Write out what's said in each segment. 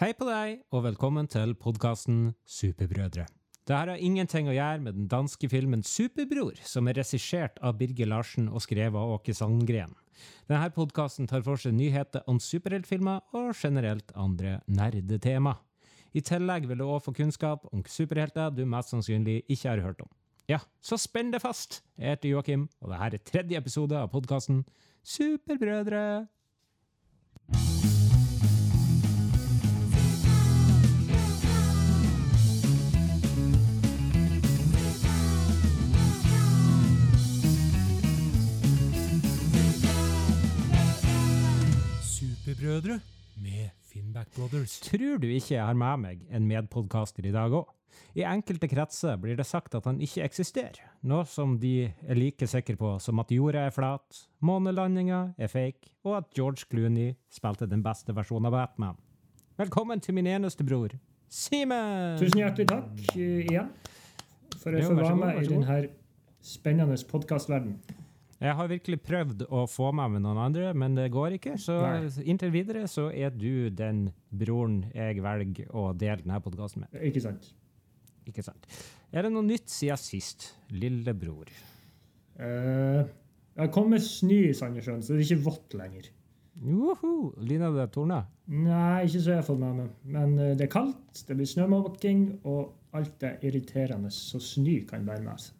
Hei på deg, og velkommen til podkasten Superbrødre. Dette har ingenting å gjøre med den danske filmen Superbror, som er regissert av Birger Larsen og skrevet av Åke Sandgren. Denne podkasten tar for seg nyheter om superheltfilmer og generelt andre nerdetema. I tillegg vil du òg få kunnskap om superhelter du mest sannsynlig ikke har hørt om. Ja, så spenn deg fast! Jeg heter Joakim, og dette er tredje episode av podkasten Superbrødre. Superbrødre med Finnback Brothers. Tror du ikke jeg har med meg en medpodkaster i dag òg? I enkelte kretser blir det sagt at han ikke eksisterer, noe som de er like sikre på som at jorda er flat, månelandinga er fake, og at George Clooney spilte den beste versjonen av Batman. Velkommen til min eneste bror, Simen! Tusen hjertelig takk eh, igjen for å få være med i denne spennende podkastverden. Jeg har virkelig prøvd å få meg med noen andre, men det går ikke. Så Nei. inntil videre så er du den broren jeg velger å dele denne podkasten med. Ikke sant? Ikke sant? Er det noe nytt siden sist, lillebror? Uh, jeg kom med snø i Sandnessjøen, så det er ikke vått lenger. Joho! Lina det torna? Nei, ikke så jeg har fått med meg. Men eh, det er kaldt, det blir snømåking, og alt det irriterende så snø kan bære med.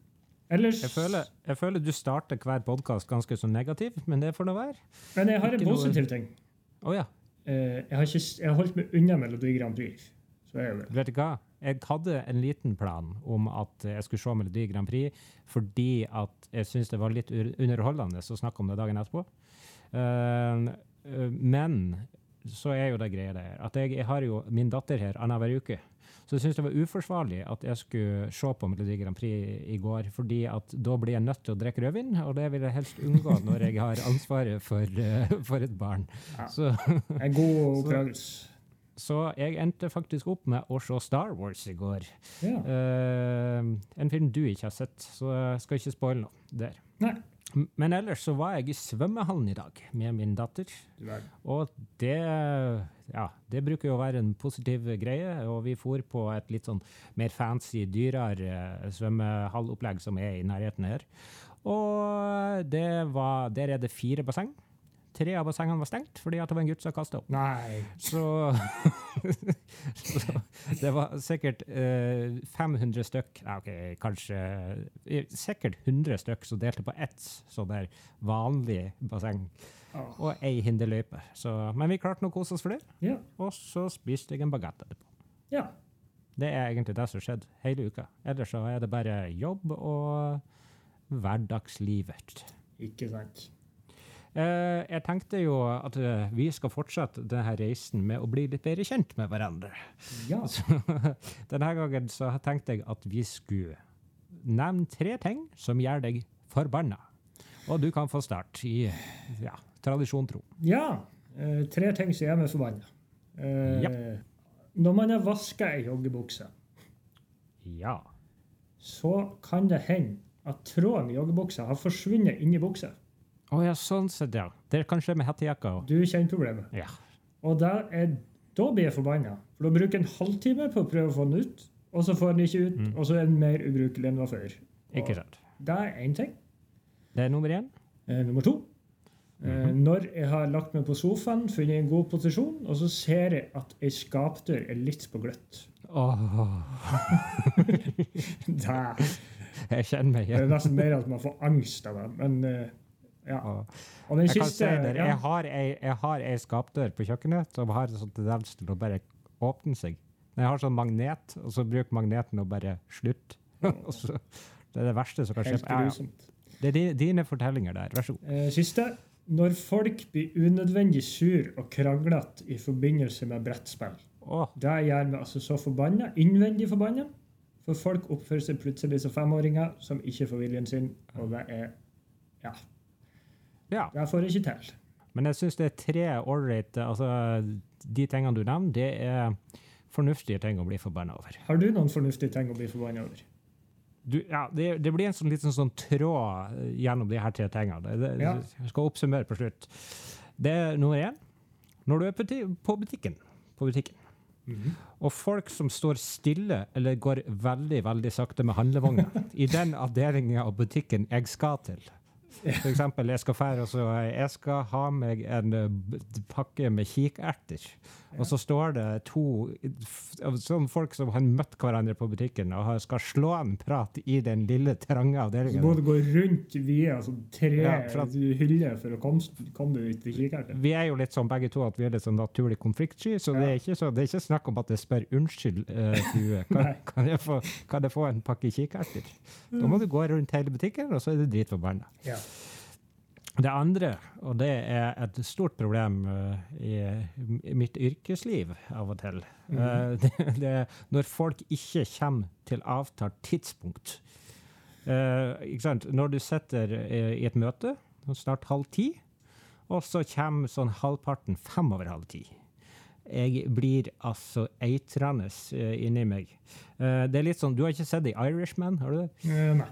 Ellers Jeg føler, jeg føler du starter hver podkast ganske så negativt, men det får nå være. Men jeg har en positiv noe- ting. Oh, ja. Eh, jeg, har ikke, jeg har holdt meg unna Melodi Grand Prix. Er. Vet du hva? Jeg hadde en liten plan om at jeg skulle se Melodi Grand Prix, fordi at jeg syntes det var litt underholdende å snakke om det dagen etterpå. Eh, eh, men så er jo det greia der at jeg, jeg har jo min datter her annenhver uke. Så jeg syns det var uforsvarlig at jeg skulle se på Melodi Grand Prix i går, fordi at da blir jeg nødt til å drikke rødvin, og det vil jeg helst unngå når jeg har ansvaret for, eh, for et barn. Ja. Så En god oppdragelse. så jeg endte faktisk opp med å se Star Wars i går. Ja. Uh, en film du ikke har sett, så jeg skal ikke spoile noe der. Nei. Men ellers så var jeg i svømmehallen i dag med min datter. Og det, ja, det bruker jo å være en positiv greie. Og vi for på et litt sånn mer fancy, dyrere eh, svømmehallopplegg som er i nærheten her. Og det var, der er det fire basseng. Tre av bassengene var stengt fordi at det var en gutt som kasta opp. Nei. Så, så det var sikkert eh, 500 stykk, nei, ok, kanskje eh, sikkert 100 stykk som delte på ett sånn der vanlig basseng Oh. og ei hinderløype. Så, men vi klarte nå å kose oss for det, Ja. og så spiste jeg en bagett etterpå. ja. Det er egentlig det som skjedde hele uka. Ellers så er det bare jobb og hverdagslivet. Ikke sant. Eh, jeg tenkte jo at eh, vi skal fortsette denne reisen med å bli litt bedre kjent med hverandre. Ja. Så denne gangen så tenkte jeg at vi skulle nevne tre ting som gjør deg forbanna. Og du kan få start i ja, tradisjon tro. ja. eh, tre ting som gjør meg forbanna. Eh, Ja. Når man har vaska ei joggebukse, Ja. så kan det hende at tråden i joggebuksa har forsvunnet inni buksa. Å ja, sånn sett, ja. Det er kanskje med hettejakka òg. Du kjenner problemet. Ja. Og er, da blir jeg forbanna. For da bruker jeg en halvtime på å prøve å få den ut, og så får den ikke ut, Mm. og så er den mer ubrukelig enn den var før. Ikke sant. Det er én ting. Det er nummer én. Eh, nummer to. Eh, når jeg har lagt meg på sofaen, funnet en god posisjon, og så ser jeg at ei skapdør er litt på gløtt. Åh, jeg kjenner meg det er nesten mer at man får angst av det. Men eh, ja. Og, Og den Jeg siste si ja, jeg har ei, jeg har ei skapdør på kjøkkenet som har en sånn tendens til å bare åpne seg. Men jeg har sånn magnet, og så bruker magneten å bare slutte. Det er det verste som kan skje. Ja, ja. Det er dine fortellinger der. Vær så god. Eh, siste. Når folk blir unødvendig sur og kranglete i forbindelse med brettspill. Oh. Det gjør meg altså så forbanna. Innvendig forbanna. For folk oppfører seg plutselig som femåringer som ikke får viljen sin. Og det er Ja. Ja. Det får jeg ikke til. Men jeg syns det er tre ålreit Altså, de tingene du nevner, det er fornuftige ting å bli forbanna over. Har du noen fornuftige ting å bli forbanna over? Du, ja, det, det blir en sånn liten sånn tråd gjennom de her tre tingene. Det, Ja. Jeg skal oppsummere på slutt. Det er nummer én. Når du er på, på butikken, på butikken Og folk som står stille eller går veldig veldig sakte med handlevogna i den avdelinga av butikken jeg skal til. For eksempel, jeg skal fære, og så jeg skal ha meg en eh, pakke med kikerter. Og så står det to sånn folk som har møtt hverandre på butikken og skal slå en prat i den lille, trange Så må du gå rundt via altså, tre Ja, hyller for å komme, komme deg ut til kikerten. Vi er jo litt sånn begge to at vi er litt sånn naturlig konfliktsky, så det, er ikke så, det er ikke snakk om at jeg spør unnskyld, uh, du, Kan, kan, jeg få, kan jeg få en pakke kikerter? Da må du gå rundt hele butikken, og så er du dritforbanna. Ja. Det andre, og det er et stort problem eh, i, mitt yrkesliv av og til, eh, det, det når folk ikke kommer til avtalt tidspunkt. Eh, ikke sant? Når du sitter i et møte, snart halv ti, og så kommer sånn halvparten fem over halv ti. Jeg blir altså eitrende inni meg. Det er litt sånn, Du har ikke sett The Irishman? har du det? Nei.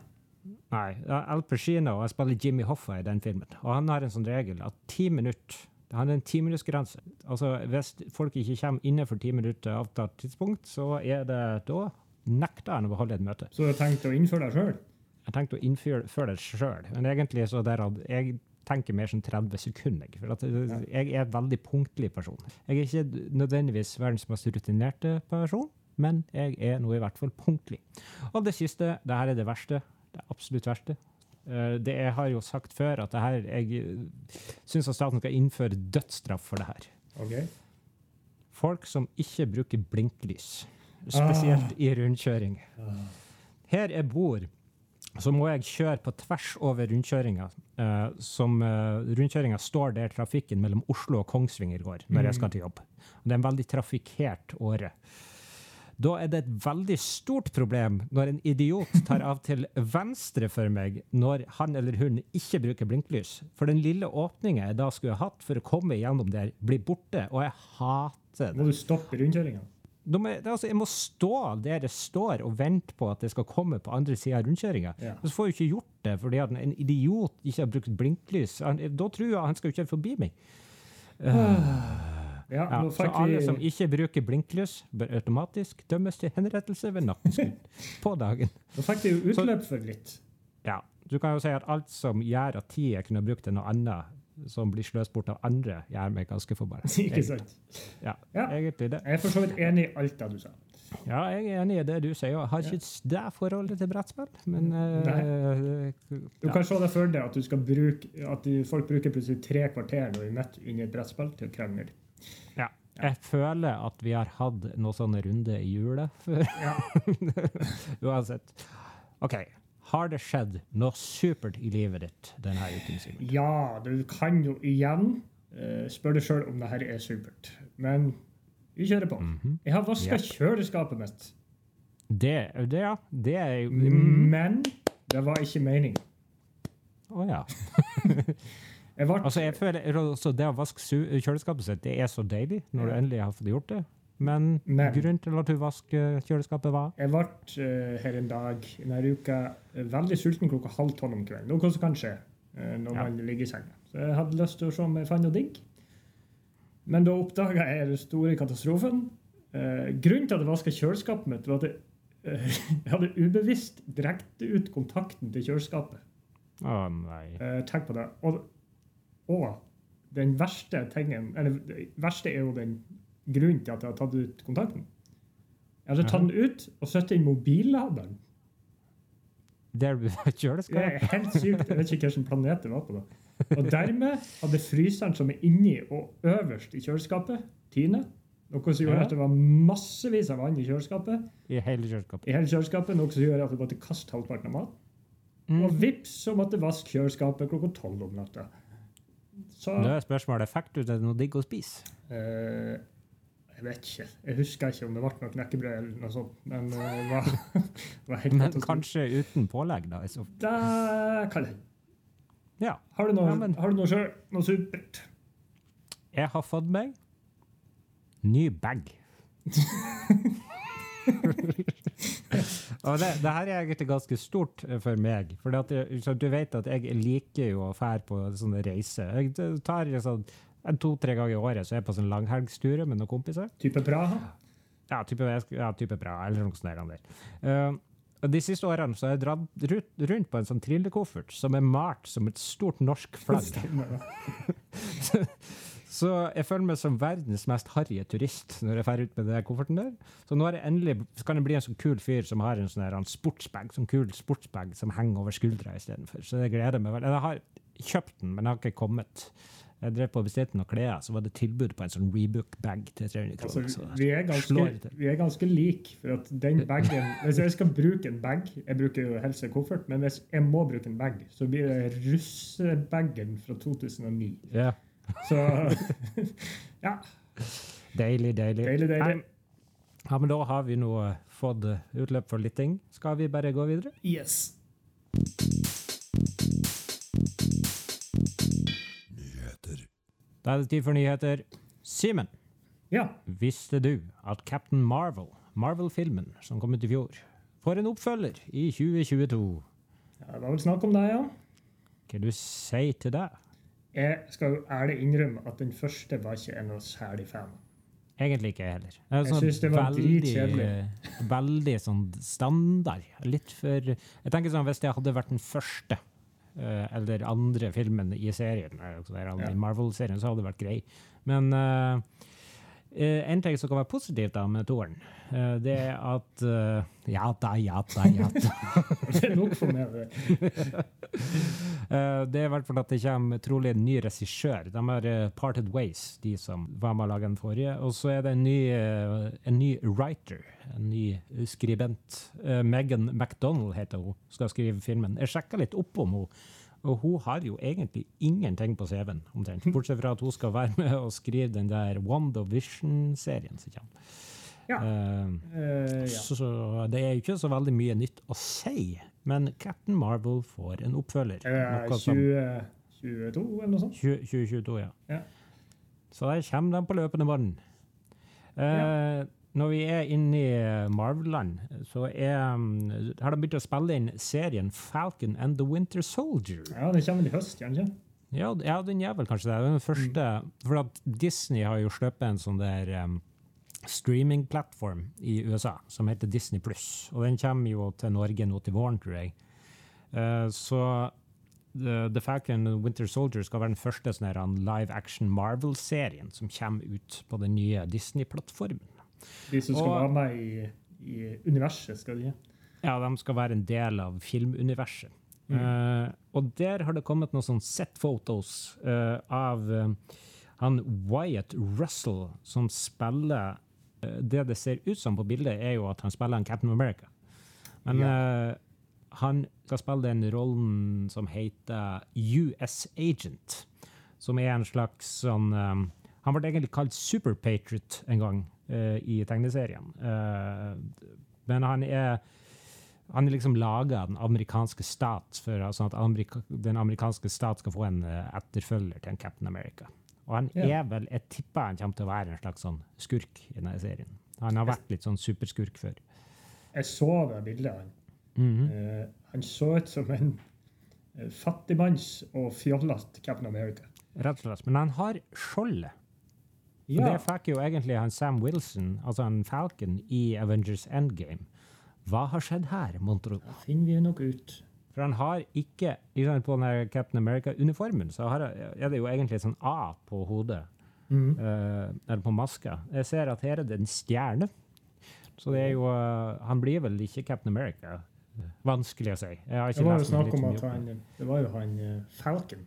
Nei. Al Pacino jeg spiller Jimmy Hoffa i den filmen. Og han har en sånn regel at ti minutter Han har en timinuttsgrense. Altså, hvis folk ikke kommer innenfor ti minutter avtalt tidspunkt, så er det da nekter han å beholde et møte. Så du har tenkt å innføre deg sjøl? Jeg tenkte å innføre det sjøl, men egentlig så der jeg tenker mer som 30 sekunder. For at jeg er en veldig punktlig person. Jeg er ikke nødvendigvis verdens mest rutinerte person, men jeg er nå i hvert fall punktlig. Og det siste, det her er det verste. Det absolutt verste. Eh, Det jeg har jo sagt før, at det her, jeg syns at staten skal innføre dødsstraff for det her. Okay. Folk som ikke bruker blinklys, spesielt i rundkjøring. Her jeg bor, så må jeg kjøre på tvers over rundkjøringa. eh, som uh, Rundkjøringa står der trafikken mellom Oslo og Kongsvinger går når jeg skal til jobb. Det er en veldig trafikkert åre. Da er det et veldig stort problem når en idiot tar av til venstre for meg når han eller hun ikke bruker blinklys. For den lille åpninga jeg da skulle ha hatt for å komme igjennom der, blir borte, og jeg hater det. Må du stoppe rundkjøringa? Altså, jeg må stå der jeg står og vente på at det skal komme på andre sida av rundkjøringa. Ja. Så får jeg ikke gjort det fordi at en idiot ikke har brukt blinklys. Da tror jeg han skal jo kjøre forbi meg. Ja, Ja, så fikk alle vi som ikke bruker blinklys, bør automatisk dømmes til henrettelse ved nakkeskudd på dagen. Nå fikk vi jo utløp for litt. Ja, Du kan jo si at alt som gjør at tid jeg kunne brukt til noe annet, som blir sløst bort av andre, gjør meg ganske forbanna. Ikke sant? Ja, Ja. egentlig det. Jeg er for så vidt enig i alt det du sa. Ja, jeg er enig i det du sier. Jeg har ikke det forholdet til brettspill, men uh, Du ja. kan se deg for deg at, bruke, at folk bruker plutselig tre kvarter når vi midt i et brettspill til å krangle. Ja. Jeg føler at vi har hatt noen sånne runder i jula før. Ja. Uansett. OK. Har det skjedd noe supert i livet ditt denne uken? Simon? ja, du kan jo igjen uh, spørre deg sjøl om det her er supert. Men vi kjører på. Mhm. Jeg har vaska Yep. kjøleskapet mitt, Det, det, ja. Det er jo Mm. men det var ikke mening. Å ja. Jeg ble, Altså, jeg føler også Det å vaske kjøleskapet sitt, det er så deilig når du endelig har fått gjort det. Men, Men- grunnen til at du vasker kjøleskapet, var jeg ble uh, her en dag denne uka veldig sulten klokka halv tolv om kvelden. Noe som kan skje uh, når Ja. man ligger i senga. Så jeg hadde lyst til å se om jeg fant noe digg. Men da oppdaga jeg den store katastrofen. Uh, grunnen til at jeg vaska kjøleskapet mitt, var at jeg, eh, jeg hadde ubevisst drekt ut kontakten til kjøleskapet. Å nei. Eh, tenk på det. Og, og den verste tingen Eller det verste er jo den grunnen til at jeg har tatt ut kontakten. Jeg hadde tatt den ut og satt inn mobilladeren. Der du kjøleskapet? Det er helt sykt. Jeg vet ikke hvilken planet det var på. da. Og dermed hadde fryseren som er inni og øverst i kjøleskapet, Tine. Noe som gjorde at det var massevis av vann i kjøleskapet. I hele kjøleskapet? i hele kjøleskapet, Noe som gjorde at jeg måtte kaste halvparten av mat. Og Mm. vips, så måtte jeg vaske kjøleskapet klokka tolv om natta. Så Da er spørsmålet fikk du til noe digg å spise. eh, Jeg vet ikke. Jeg husker ikke om det ble noe knekkebrød eller noe sånt. Men eh, det var, det var helt Men kanskje uten pålegg, da. Det kan jeg. Ja. Har du noe, Ja, men- har du noe sjøl? Noe supert? Jeg har fått meg ny bag. Og det, det her er egentlig ganske stort eh, for meg. For du vet at jeg liker jo å fære på sånne reiser. Jeg tar sånn, to-tre ganger i året så er jeg på sånn langhelgsturer med noen kompiser. Type Praha? Ja, type, ja, type bra, eller noe sånt. der. Uh, og De siste årene så har jeg dratt rundt på en sånn trillekoffert som er malt som et stort norsk flagg. så, så jeg føler meg som verdens mest harry turist når jeg drar ut med den kofferten der. Så nå er jeg endelig, kan jeg bli en sånn kul fyr som har en sånn sportsbag sånn kul sportsbag som henger over skuldra istedenfor. Så det gleder meg veldig. Jeg har kjøpt den, men den har ikke kommet. Jeg drev på og bestilte noen klær, så var det tilbud på en sånn Rebook-bag til 300 kroner. Altså, vi, er ganske, vi er ganske like. For at den bagen Hvis jeg skal bruke en bag Jeg bruker jo helst en koffert, men hvis jeg må bruke en bag, så blir det russebagen fra 2009. Ja. Så ja. Deilig, deilig. deilig, deilig. Ja, men da har vi nå fått utløp for litt ting. Skal vi bare gå videre? Yes. Da er det tid for nyheter. Simen, ja. visste du at Captain Marvel, Marvel-filmen som kom ut i fjor, får en oppfølger i 2022? Ja, det var vel snakk om det, ja. Hva du sier til det? Jeg skal jo ærlig innrømme at den første var ikke en noe særlig fan. Egentlig ikke heller. Jeg, jeg syns det var dritkjedelig. Veldig sånn standard. Litt for Jeg tenker sånn, Hvis det hadde vært den første Uh, eller andre filmen i serien, eller, ja. i Marvel-serien, så hadde det vært grei. Men uh, en ting som kan være positivt da med toeren, uh, det er at Ja da, ja da, ja da. det er nok for meg, det. det er i hvert fall at det kommer trolig en ny regissør. De har parted ways, de som var med å lage den forrige. Og så er det en ny, en ny writer, en ny skribent. Megan McDonald heter hun, skal skrive filmen. Jeg sjekka litt opp om henne. Og hun har jo egentlig ingenting på CV-en, omtrent. Bortsett fra at hun skal være med og skrive den der WandaVision-serien som kommer. Ja. Uh, uh, ja. Så, så, det er jo ikke så veldig mye nytt å si, men Captain Marvel får en oppfølger. Uh, 2022 eller noe sånt? 2022, ja. ja. Så der kommer de på løpende bånd. Ja når vi er inne i Marvel-land, så er, um, har de begynt å spille inn serien Falcon and the Winter Soldier. Ja, den kommer vel i høst, gjør den ikke? Ja, ja, den gjør vel kanskje det. Den første, mm. For at Disney har jo sluppet en sånn der um, streamingplattform i USA som heter Disney Pluss. Og den kommer jo til Norge nå til våren, tror jeg. Uh, så The, The Falcon and Winter Soldier skal være den første sånn live action Marvel-serien som kommer ut på den nye Disney-plattformen. De som skal og, være med i, i, universet, skal de? Ja, de skal være en del av filmuniverset. Mm. Uh, og der har det kommet noen sånn set-photos uh, av uh, han Wyatt Russell som spiller Det det ser ut som på bildet, er jo at han spiller en Captain America. Men ja. han skal spille den rollen som heter US Agent, som er en slags sånn Han ble egentlig kalt Super Patriot en gang. Eh, i tegneserien. Eh, men han er han er liksom laga den amerikanske stat for altså at Amerika, den amerikanske stat skal få en uh, etterfølger til en Captain America. Og han ja. er vel, Jeg tipper han kommer til å være en slags sånn skurk i denne serien. Han har vært litt sånn superskurk før. Jeg så det bildet. Han, mm -hmm. uh, han så ut som en fattigmanns- og fjollete Captain America. Rett og slett. Men han har skjoldet. Ja. Det fikk jo egentlig han Sam Wilson, altså han Falcon, i Avengers Endgame. Hva har skjedd her, mon tro? Det finner vi nok ut. For han har ikke På denne Captain America-uniformen så har, er det jo egentlig sånn A på hodet. Mm. Uh, eller på maska. Jeg ser at her er det en stjerne. Så det er jo uh, Han blir vel ikke Captain America. Vanskelig å si. det var jo snakk om at han, det var jo han uh, Falcon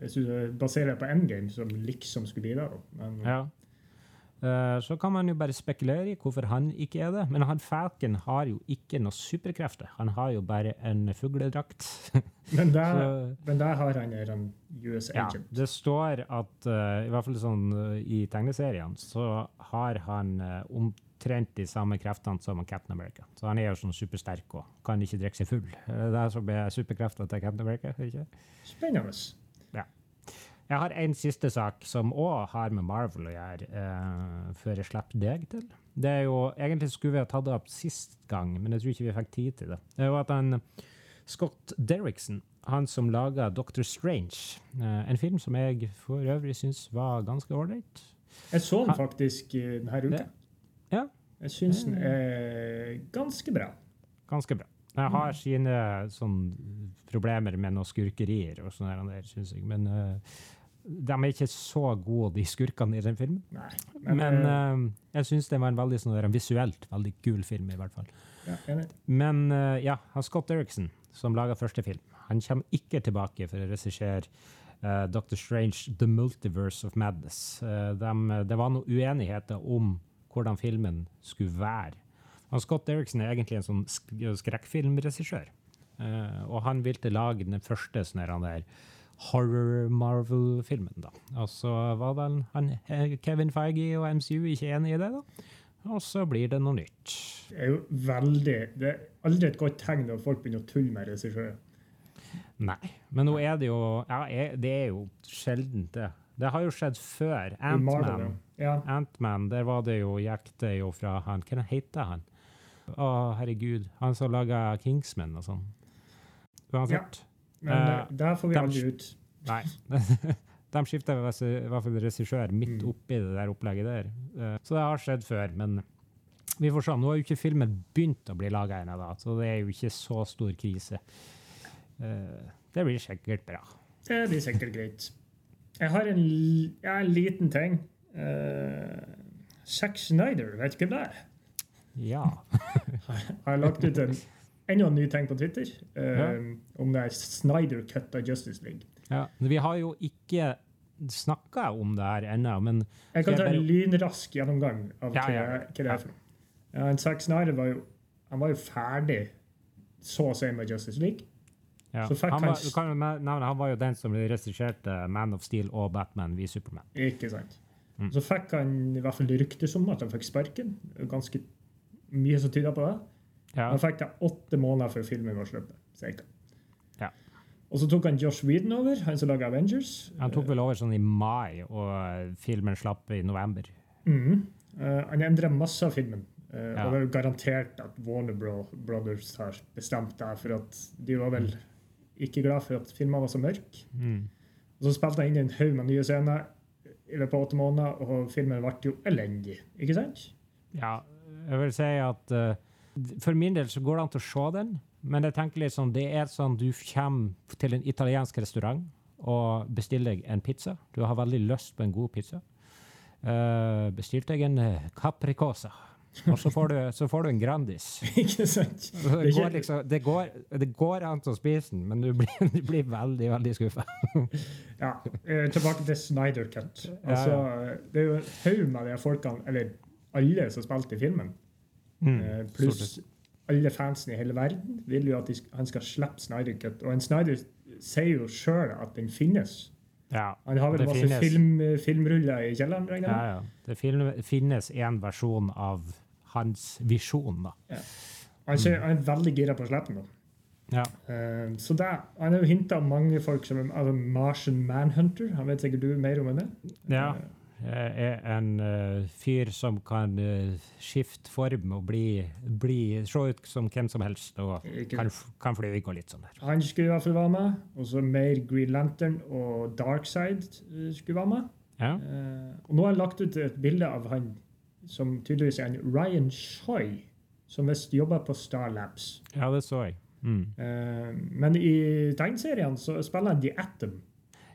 hvis du baserer på endgame, som liksom skulle bidra. Men, ja. Uh, så kan man jo bare spekulere i hvorfor han ikke er det. Men han Falcon har jo ikke noe superkrefter. Han har jo bare en fugledrakt. men, der, så, men der har han en US agent. Det står at, uh, i hvert fall sånn uh, i tegneseriene, så har han omtrent de samme kreftene som Captain America. Så han er jo sånn supersterk og kan ikke drikke seg full. Det er som er superkreftene til Captain America. ikke? Spennende. Jeg har en siste sak som òg har med Marvel å gjøre, eh, før jeg slipper deg til. Det er jo, Egentlig skulle vi ha tatt det opp sist gang, men jeg tror ikke vi fikk tid til det. Det er jo at han, Scott Derrickson, han som laga Doctor Strange, eh, en film som jeg for øvrig syns var ganske ålreit Jeg så den faktisk denne uka. Ja, Jeg syns den er ganske bra. Ganske bra. Jeg har sine sånn, problemer med noen skurkerier og sånn, syns jeg. Men eh, de er ikke så gode, de skurkene i den filmen. Nei, Men, eh, uh, jeg syns det var en veldig sånn, en visuelt veldig kul film, i hvert fall. ja. Men uh, ja, han Scott Eriksen, som laga første film, han kommer ikke tilbake for å regissere uh, Doctor Strange The Multiverse of Madness. Dem- det var noen uenigheter om hvordan filmen skulle være. Han Scott Eriksen er egentlig en sånn sk skrekkfilmregissør. Og han ville lage den første sånn der horror Marvel-filmen. da. Og så var vel han, eh, Kevin Feige og MCU ikke enig i det, da. Og så blir det noe nytt. Det er jo veldig Det er aldri et godt tegn når folk begynner å tulle med regissører. Nei, men nå er det jo ja, Det er jo sjeldent, det. Det har jo skjedd før. Ant-Man. Ja. Ant-Man, der var det jo, gikk jo fra han Hva heter han? Å, herregud. Han som laga Kingsman og sånn. Uansett. Men eh, der får vi de- aldri ut. Nei. De skifta i hvert fall regissør midt Mm. oppi det der opplegget der. Eh, Så det har skjedd før, men vi får se. Nå har jo ikke filmen begynt å bli laga ennå, så det er jo ikke så stor krise. Det blir sikkert bra. Det blir sikkert greit. Jeg har en, ja, en liten ting. Uh, Zack Snyder, vet du hvem det er? Ja. har lagt ut en, enda en ny ting på Twitter Ja. om det er Snyder Cut av Justice League. ja. Vi har jo ikke snakka om det her ennå, men Jeg kan ta en lynrask gjennomgang av Ja, hva, ja, hva det er for noe. Ja, Zack Snyder var jo, han var jo ferdig så å si med Justice League. ja. Han, var, kan nevne, han var jo den som regisserte Man of Steel og Batman v Superman. Ikke sant? Mm. Så fikk han i hvert fall ryktes om at han fikk sparken. Ganske mye som tyder på det. Ja. Han fikk det åtte måneder før filmen var sluppet. Ja. Og så tok han Josh Whedon over, han som laga Avengers. Han tok vel over sånn i mai, og filmen slapp i november. Mm. Uh, han endra masse av filmen. Uh, Ja. Og det er jo garantert at Warner Bro Brothers har bestemt det, for at de var vel ikke glad for at filmen var så mørk. Mm. Og så spilte han inn en haug med nye scener i løpet av åtte måneder, og filmen ble jo elendig. Ikke sant? Ja, jeg vil si at eh, for min del så går det an til å se den, men jeg tenker litt sånn, det er sånn du kommer til en italiensk restaurant og bestiller deg en pizza. Du har veldig lyst på en god pizza. Uh, bestilte jeg en eh, capricosa, og så får, du, så får du en Grandis. ikke sant? Det går, liksom, det, går, det går an til å spise den, men du blir, du blir veldig, veldig skuffa. Ja, eh, tilbake til Snyder Cut. Altså, Det er jo en haug med de folkene, eller alle som spilte i filmen, Mm. eh, pluss alle fansen i hele verden, vil jo at han skal slippe Snyder Cut. Og en Snyder sier jo sjøl at den finnes. Ja, Han har vel masse finnes. film, filmruller i kjelleren? ja, ja. Det finnes en versjon av hans visjon, da. Han, sier, han er veldig gira på å slippe den. Ja. Uh, så det, Han har jo hinta om mange folk som altså Martian Manhunter. Han vet sikkert du mer om enn det? Ja. Jeg er en eh, fyr som kan eh, skifte form og bli, bli, se ut som hvem som helst, og kan, kan fly og litt sånn der. Han skulle i hvert fall være med. Og så mer Green Lantern og Darkside eh, skulle være med. Ja. Eh, og nå har jeg lagt ut et bilde av han som tydeligvis er en Ryan Shoy, som visst jobber på Star Labs. ja, det så jeg. Mm. Eh, men i tegneseriene så spiller han The Atom,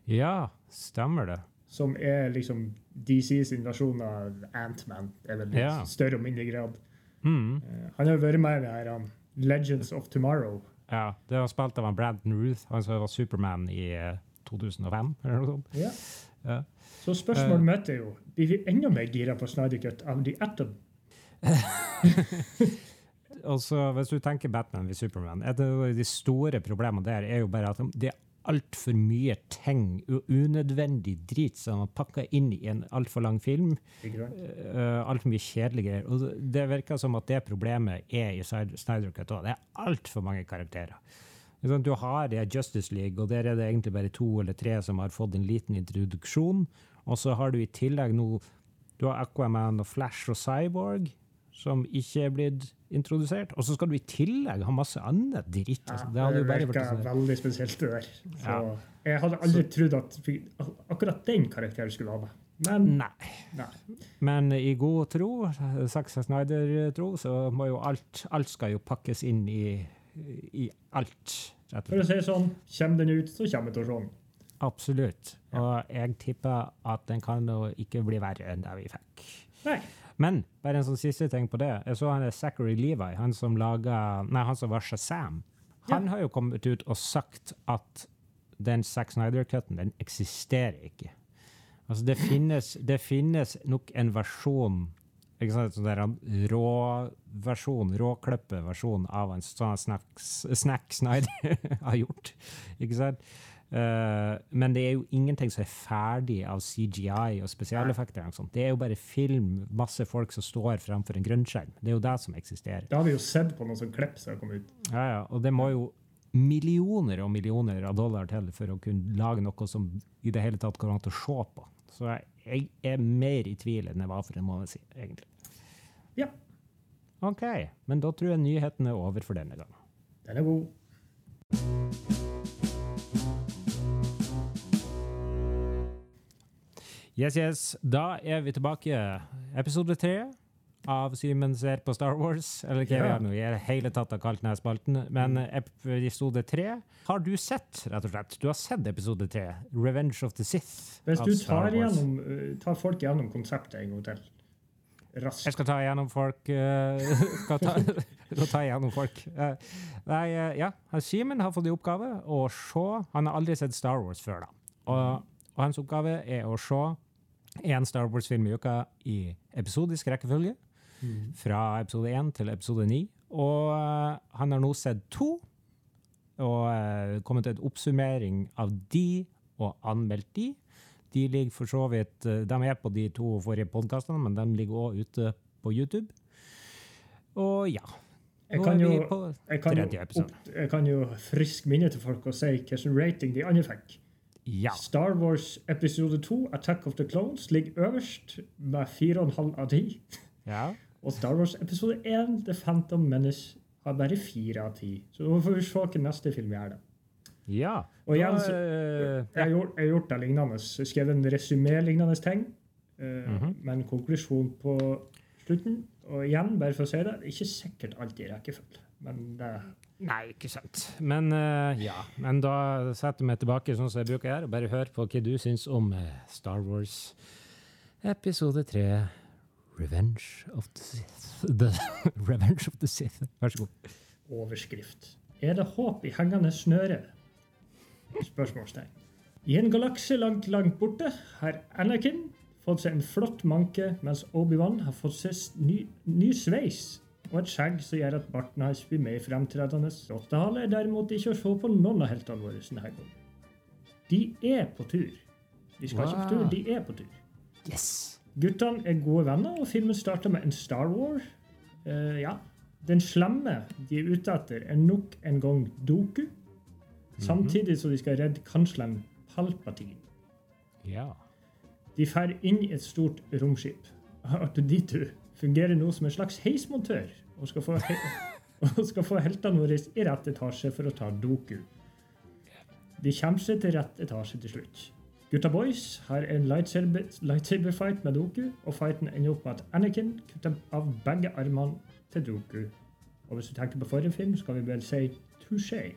Ja, stemmer det. Som er liksom DC sin versjon av Ant-Man. er litt større og mindre grad. Mm. Eh, han har jo vært med i det her um, Legends of Tomorrow. Ja, det var spilt av Brandon Ruth, han som var Superman i eh, 2005, eller noe sånt. Ja. Ja. Så spørsmålet mitt er jo blir vi enda mer gira på Snyder Cut av The Atom. Og så hvis du tenker Batman ved Superman, et av de store problemene der er jo bare at de altfor mye ting, unødvendig drit som er pakka inn i en altfor lang film. Uh, altfor mye kjedelige greier. Og det virker som at det problemet er i Snyder Cut òg. Det er altfor mange karakterer. Du har det Justice League, og der er det egentlig bare to eller tre som har fått en liten introduksjon. Og så har du i tillegg nå Du har Aquaman og Flash og Cyborg, som ikke er blitt introdusert. Og så skal du i tillegg ha masse annet dritt. Altså. Det hadde jo bare vært sånn. veldig spesielt, det der. Så Ja. Jeg hadde aldri trodd at akkurat den karakteren skulle ha med. Men Nei. nei. Men i god tro, Zack Snyder-tro, så må jo alt Alt skal jo pakkes inn i, i alt. For å si sånn, kommer den ut, så kommer det den. Absolutt. Og jeg tipper at den kan jo ikke bli verre enn det vi fikk. Nei. Men bare en sånn siste ting på det. Jeg så han er Zachary Levi, han som laget, Nei, han som var Shazam. Han har jo kommet ut og sagt at den Zack Snyder-cutten, den eksisterer ikke. Altså, det finnes, det finnes nok en versjon ikke sant, sånn der rå-versjon, råklippe-versjon av en sånn Snack Snyder har gjort. Ikke sant? Eh, men det er jo ingenting som er ferdig av CGI og spesialeffekter. Det er jo bare film, masse folk som står fremfor en grønnskjerm. Det er jo det som eksisterer. Det har vi jo sett på noen som klipp som har kommet ut. Ja, ja, og det må jo millioner og millioner av dollar til for å kunne lage noe som i det hele tatt går an å se på. Så jeg, jeg er mer i tvil enn jeg var for en måned siden, egentlig. Ja, OK, men da tror jeg nyheten er over for denne gangen. den er god. Yes, yes. Da er vi tilbake. Episode tre av Simen ser på Star Wars. Eller hva Ja. vi nå i det hele tatt har kalt denne spalten. Men episode tre har du sett, rett og slett. Du har sett episode tre. Revenge of the Sith. Hvis av du tar, Wars. igjennom, uh, tar folk gjennom konseptet en gang til, raskt Jeg skal ta igjennom folk Uh, skal ta, ta igjennom folk. Uh, nei, uh, ja. Simen har fått i oppgave å se Han har aldri sett Star Wars før, da. Og, og hans oppgave er å se én Star Wars-film i uka i episodisk rekkefølge. Fra episode 1 til episode 9. Og eh, han har nå sett to. Og eh, kommet til en oppsummering av de, og anmeldt de. De ligger for så vidt eh, De er på de to forrige podkastene, men de ligger òg ute på YouTube. Og ja. Nå er vi på tredje episode. jeg kan jo friske minnet til folk og si hvilken rating de andre fikk. Ja. Star Wars episode 2, Attack of the Clones, ligger øverst med 4,5 av 10. ja. Og Star Wars episode 1, The Phantom Menace, har bare 4 av 10. Så nå får vi se hvilken neste film gjør det. Ja. Og igjen så- eh, Jeg har gjort, jeg har gjort det lignende. Jeg skrev en resumé-lignende ting, uh, mm -hmm. med en konklusjon på slutten. Og igjen, bare for å si det, det er ikke sikkert alltid rekkefølge. Men det Nei, ikke sant. Men uh, ja. Men da setter jeg meg tilbake sånn som jeg bruker her, og bare hør på hva du syns om eh, Star Wars episode 3, Revenge of the Sith. The Revenge of the Sith. Vær så god. overskrift. Er det håp i hengende snøre? Spørsmålstegn. I en galakse langt, langt borte har Anakin fått seg en flott manke, mens Obi-Wan har fått seg ny, ny sveis og et skjegg som gjør at barten hans blir mer fremtredende. Rottehale er derimot ikke å se på noen av heltene våre denne gangen. De er på tur. De skal ikke på tur, de er på tur. Yes! Guttene er gode venner, og filmen starter med en Star War. Uh, ja. Den slemme de er ute etter, er nok en gang Doku. Samtidig som de skal redde kansleren Palpatine. Ja. De drar inn i et stort romskip. Artuditu fungerer nå som en slags heismontør og skal få, he skal få heltene våre i rett etasje for å ta Doku. De kommer seg til rett etasje til slutt. Gutta boys har en lightsaber, lightsaber fight med Doku, og fighten ender opp med at Anakin kutter av begge armene til Doku. Og hvis du tenker på forrige film, skal vi vel si touché.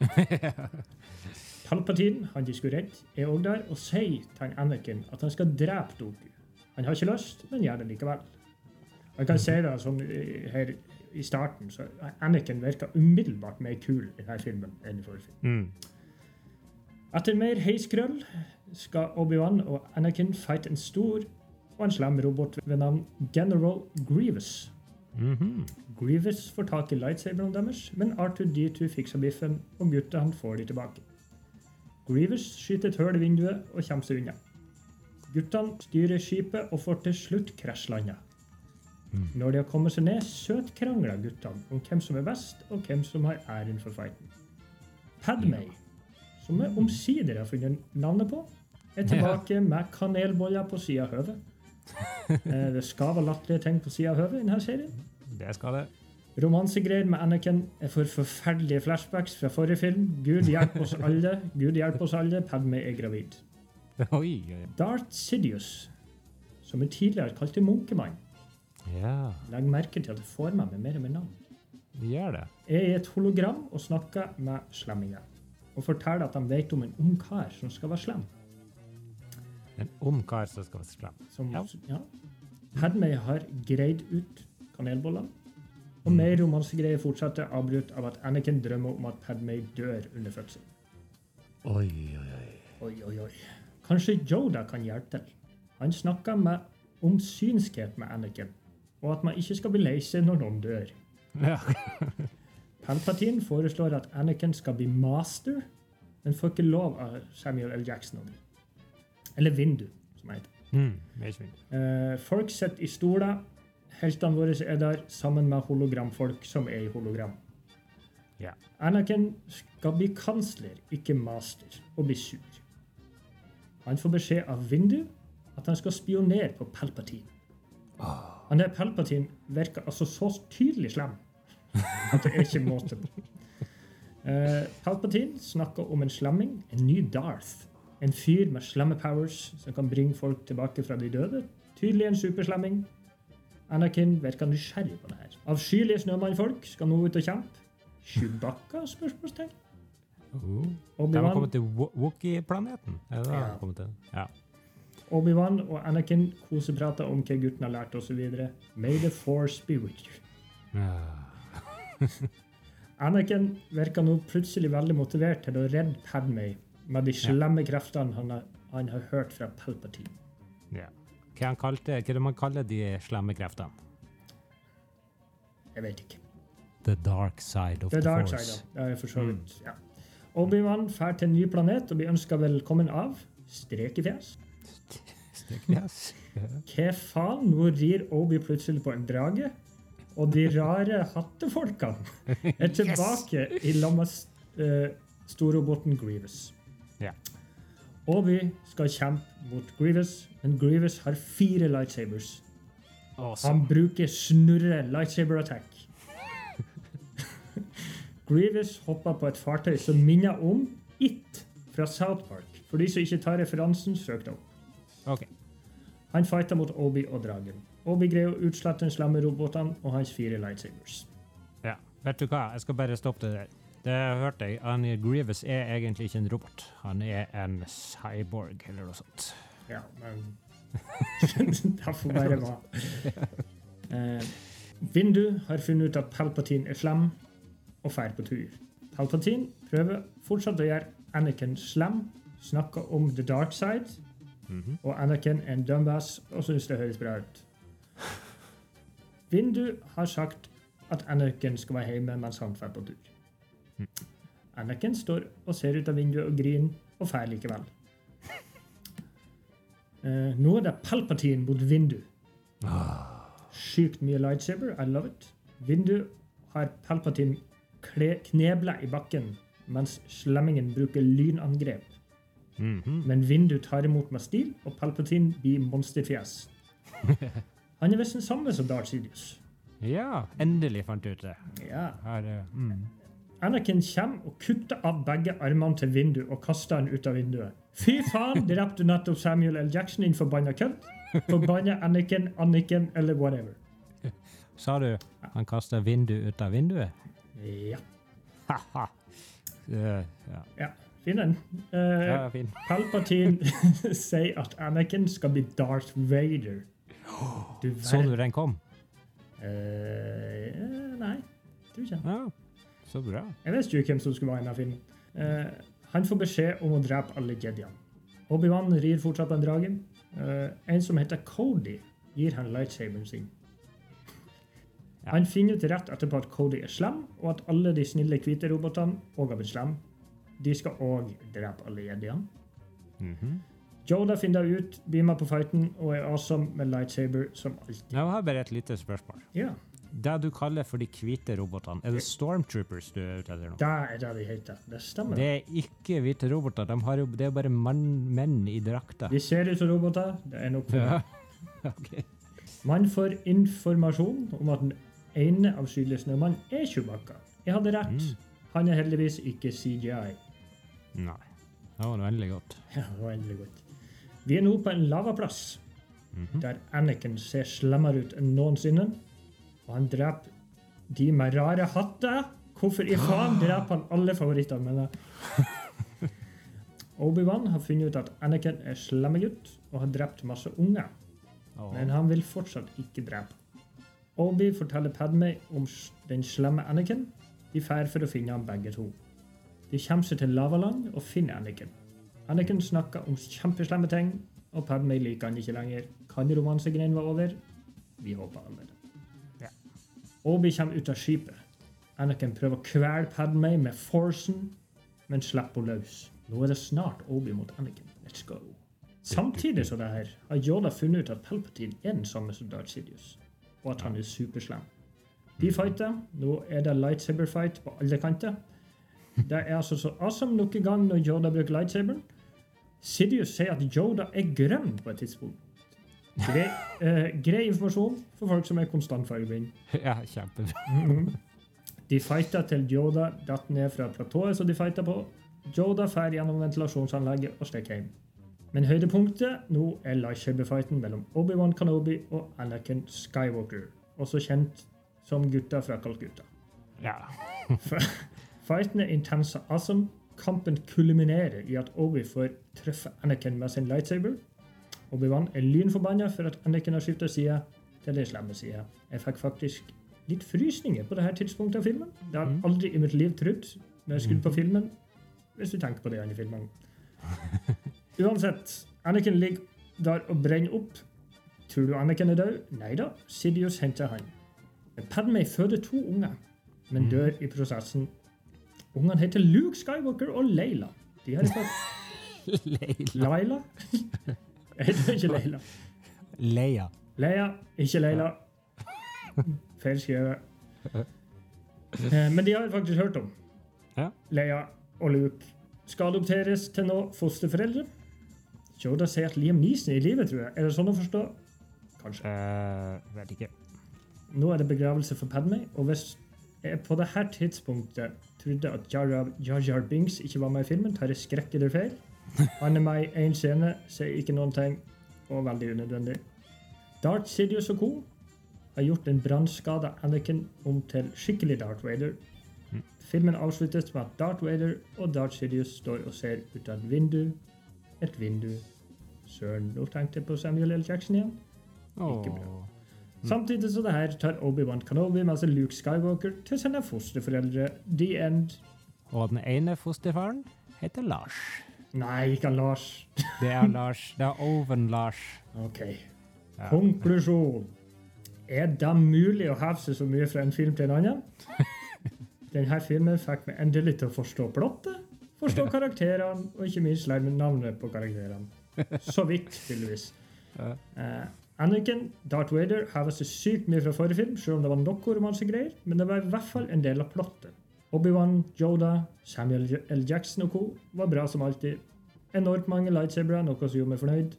Palpatine, han de skulle redde, er òg der og sier til Anakin at han skal drepe Doku. Han har ikke lyst, men gjør det likevel. Jeg kan si det sånn her i starten, så Anakin virka umiddelbart mer kul i denne filmen enn i forrige film. Mm. Etter mer heiskrøll skal Obi-Wan og Anakin fighte en stor og en slem robot ved navn General Grievous. Mhm. Grievous får tak i lightsaberen deres, men R2D2 fikser biffen, og guttene får de tilbake. Grievous skyter et hull i vinduet og kommer seg unna. Guttene styrer skipet og får til slutt krasjlanda. Når de har kommet seg ned, søtkrangler guttene om hvem som er best, og hvem som har æren for fighten. Padmay, som jeg omsider har funnet navnet på, er tilbake med kanelboller på sida av hodet. Eh, Det skal være latterlige ting på sida av høvet i denne serien. Det skal det. Romansegreier med Anakin er for forferdelige flashbacks fra forrige film. Gud hjelpe oss alle. Gud hjelpe oss alle. Padmay er gravid. Oi. Darth Sidious, som jeg tidligere kalte Munkemann. Ja, Legg merke til at jeg får med meg mer og mer navn. gjør det. Jeg er i et hologram og snakker med slemminger. Og forteller at de vet om en ung kar som skal være slem. En ung kar som skal være slem. Som, Ja. ja. Padmé har greid ut kanelbollene. Og mer romansegreier fortsetter, avbrutt av at Anakin drømmer om at Padmay dør under fødselen. Oi, oi, oi. Oi, oi, oi. Kanskje Yoda kan hjelpe til. Han snakker med om synskhet med Anakin, og at man ikke skal bli lei seg når noen dør. Ja. Palpatine foreslår at Anakin skal bli master, men får ikke lov av Samuel L. Jackson. Eller Vindu, som jeg heter. Mm. Eh, folk sitter i stoler. Heltene våre er der sammen med hologramfolk som er i hologram. Ja. Anakin skal bli kansler, ikke master, og bli sur. Han får beskjed av Vindu at han skal spionere på Palpatine. Han der Palpatine virker altså så tydelig slem at det er ikke måte på. Uh, Palpatine snakker om en slemming, en ny Darth. En fyr med slemme powers som kan bringe folk tilbake fra de døde. Tydelig en superslemming. Anakin virker nysgjerrig på det her. Avskyelige snømannfolk skal nå ut og kjempe. Chewbacca? spørsmålstegn. Oh. De har kommet til Wookie-planeten. Ja. Ja. Obi-Wan og Anakin koseprater om hva gutten har lært osv. May the force be with you. Anakin virker nå plutselig veldig motivert til å redde Padmay med de slemme kreftene han har, han har hørt fra Palpatine. ja. Hva, han kalte, hva er det man kaller de slemme kreftene? Jeg vet ikke. The dark side of The the, dark force. side, er for så vidt, ja. Obi-Wan drar til en ny planet og blir ønska velkommen av Strekefjes. Steknes. Hva faen? Nå rir Obi plutselig på en drage, og de rare hattefolkene er tilbake i lag med uh, storroboten Grievous. Yeah. Obi skal kjempe mot Grievous, men Grievous har fire lightsabers. Awesome. Han bruker snurre lightsaber attack. Grievous hopper på et fartøy som minner om It fra South Park. For de som ikke tar referansen, søk det opp. Han fighter mot Obi og dragen. Obi greier å utslette den slemme robotene og hans fire lightsabers. Ja. Vet du hva, jeg skal bare stoppe det der. Det hørte jeg. Han Grievous er egentlig ikke en robot. Han er en cyborg eller noe sånt. Ja, men Det får bare være. Eh, Vindu har funnet ut at Palpatine er slem, og drar på tur. Palpatine prøver fortsatt å gjøre Anakin slem, snakker om the dark side, Mhm. og Anakin en dumbass og syns det høres bra ut. Vindu har sagt at Anakin skal være hjemme mens han drar på tur. Anakin står og ser ut av vinduet og griner, og drar likevel. Uh, nå er det Palpatine mot Vindu. Sykt mye lightsaber. I love it. Vindu har Palpatine knebla i bakken, mens slemmingen bruker lynangrep. Mhm. Men Vindu tar imot med stil, og Palpatine blir monsterfjes. Han er visst den samme som Darth Sidious. Ja, endelig fant du ut det. Ja. Her, eh, mm. Anakin kommer og kutter av begge armene til Vindu og kaster han ut av vinduet. Fy faen, drepte du nettopp Samuel L. Jackson, din forbanna kødd? Forbanna Anakin, Anniken eller whatever. Sa du han kaster vindu ut av vinduet? Ja. Haha. Uh, ja. ja. Fin en. Uh, ja, fin. Palpatine sier at Anakin skal bli Darth Vader. Du Så du den kom? Uh, nei, tror ikke. Ja, så bra. Jeg visste jo hvem som skulle være i denne filmen. Uh, han får beskjed om å drepe alle jediene. Obi-Wan rir fortsatt på en drage. Uh, en som heter Cody, gir han lightsaberen sin. Ja. Han finner ut rett etterpå at Cody er slem, og at alle de snille hvite robotene òg har blitt slemme. De skal òg drepe alle jediene. -hmm. Joda finner ut, blir med på fighten og er awesome med lightsaber som alltid. Jeg har bare et lite spørsmål. Ja, Det du kaller for de hvite robotene, er det Stormtroopers du er ute etter nå? det er det de heter. Det stemmer. Det er ikke hvite roboter. De har det er bare mann, menn i drakter. De ser ut som roboter. Det er nok for Ja. okay. Man får informasjon om at den ene avskyelige snømannen er Chewbacca. Jeg hadde rett. Mm. Han er heldigvis ikke CGI. Nei. Det var veldig godt. Ja, det var veldig godt. Vi er nå på en lavaplass, der Anakin ser slemmere ut enn noensinne. Og han dreper de med rare hatter. Hvorfor i faen dreper han alle favorittene mine? Obi-Wan har funnet ut at Anakin er slemmegutt og har drept masse unger. Oh. Men han vil fortsatt ikke drepe. Obi forteller Padme om den slemme Anakin. De drar for å finne ham begge to. De kommer seg til Lavaland og finner Anakin. Anakin snakker om kjempeslemme ting, og Padme liker han ikke lenger. Kan romansegreien være over? Vi håper aldri. Ja. Obi kommer ut av skipet. Anakin prøver å kvele Padme med forcen, men slipper henne løs. Nå er det snart Obi mot Anakin. Let's go. Samtidig som det her, har Yoda funnet ut at Palpatine er den samme som Darth Sidious, og at han er superslem. De fighter. Nå er det lightsaber fight på alle kanter. Det er altså så awesome nok en gang når Yoda bruker lightsaberen. Sidious sier at Yoda er grønn på et tidspunkt. Grei, uh, grei informasjon for folk som er konstant fargeblind. Ja, kjempebra. Mhm. De fighter til Yoda datt ned fra platået som de fighter på. Yoda drar gjennom ventilasjonsanlegget og stikker hjem. Men høydepunktet nå er lightsaber-fighten mellom Obi-Wan Kenobi og Anakin Skywalker, også kjent som Gutta fra Calcutta. Ja. Fighten er intense og awesome. Kampen kulminerer i at Obi får treffe Anakin med sin lightsaber. Obi-Wan er lynforbanna for at Anakin har skifta side til den slemme sida. Jeg fikk faktisk litt frysninger på dette tidspunktet av filmen. Det har jeg aldri i mitt liv trodd når jeg skrudde på filmen, hvis du tenker på det andre filmen. Uansett, Anakin ligger der og brenner opp. Tror du Anakin er død? Nei da, Sidious henter han. Padmay føder to unger, men dør i prosessen. Ungene heter Luke Skywalker og Leila. De har fått Leila. Leila? Heter ikke Leila. Leia. Leia, ikke Leila. Feil skrevet. Eh, Men de har jeg faktisk hørt om. Leia og Luke skal adopteres til nå fosterforeldre. Yoda sier at Liam Neeson er i live, tror jeg. Er det sånn å forstå? Kanskje. Uh, vet ikke. Nå er det begravelse for Padme, og hvis jeg på dette tidspunktet trodde at Jar Jar, Binks ikke var med i filmen, tar jeg skrekkelig feil. Han er med i én scene, sier ikke noen ting, og veldig unødvendig. Darth Sidious og co. har gjort en brannskada Anakin om til skikkelig Darth Vader. Filmen avsluttes med at Darth Vader og Darth Sidious står og ser ut av et vindu. Et vindu. Søren, nå tenkte jeg på Samuel L. Jackson igjen. Ikke bra. Samtidig så det her tar Obi-Wan Kenobi med seg Luke Skywalker til sine fosterforeldre. The End. Og den ene fosterfaren heter Lars. Nei, ikke Lars. Det er Lars. Det er Oven Lars. OK. Ja. Konklusjon. Er det mulig å heve seg så mye fra en film til en annen? Denne filmen fikk meg endelig til å forstå plottet, forstå karakterene, og ikke minst lære meg navnet på karakterene. Så vidt, tydeligvis. Ja. Eh, Anakin, Darth Vader, hever seg sykt mye fra forrige film, selv om det var noe romansegreier, men det var i hvert fall en del av plottet. Obi-Wan, Yoda, Samuel L. Jackson og co. var bra som alltid. Enormt mange lightsabere, noe som gjorde meg fornøyd.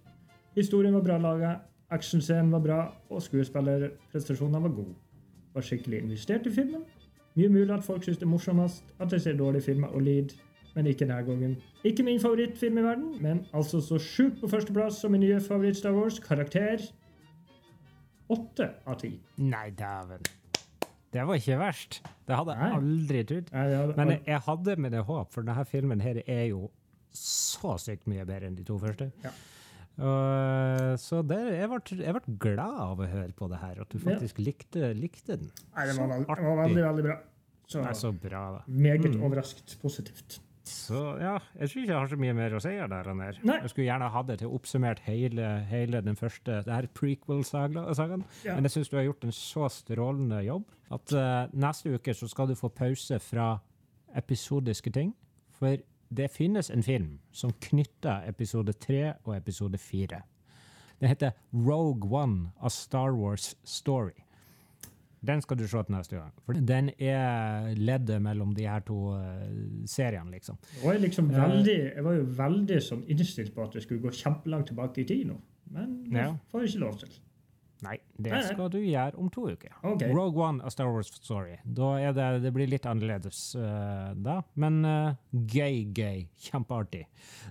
Historien var bra laga, actionscenen var bra, og skuespillerprestasjonene var gode. Var skikkelig investert i filmen. Mye mulig at folk syns det er morsomst at de ser dårlige filmer og lider, men ikke denne gangen. Ikke min favorittfilm i verden, men altså så sjukt på førsteplass som min nye favoritt Star Wars. Karakter åtte av ti. Nei, dæven. Det var ikke verst. Det hadde jeg aldri trodd. Nei, Men jeg, jeg hadde med det håp, for denne filmen her er jo så sykt mye bedre enn de to første. Ja. Uh, så det, jeg, ble, jeg ble glad av å høre på det her, at du Ja. faktisk likte, likte den. Nei, det var, Så det var veldig, veldig bra. Så, er så bra, da. meget Mm. overrasket positivt. Så ja, jeg tror ikke jeg har så mye mer å si der og der. Jeg skulle gjerne hatt det til oppsummert hele, hele den første det her prequel-sagaen. Ja. Men jeg syns du har gjort en så strålende jobb at uh, neste uke så skal du få pause fra episodiske ting. For det finnes en film som knytter episode tre og episode fire. Den heter Rogue One, A Star Wars Story. Den skal du se til neste gang. For den er leddet mellom de her to eh, seriene, liksom. Jeg var, liksom veldig, jeg var jo veldig sånn innstilt på at jeg skulle gå kjempelangt tilbake i tid nå. Men det Ja. får jeg ikke lov til. Nei, det Nei, skal du gjøre om to uker. Okay. Rogue One, A Star Wars Story. Da det, det blir litt annerledes uh, da, men uh, gøy, gøy. Kjempeartig.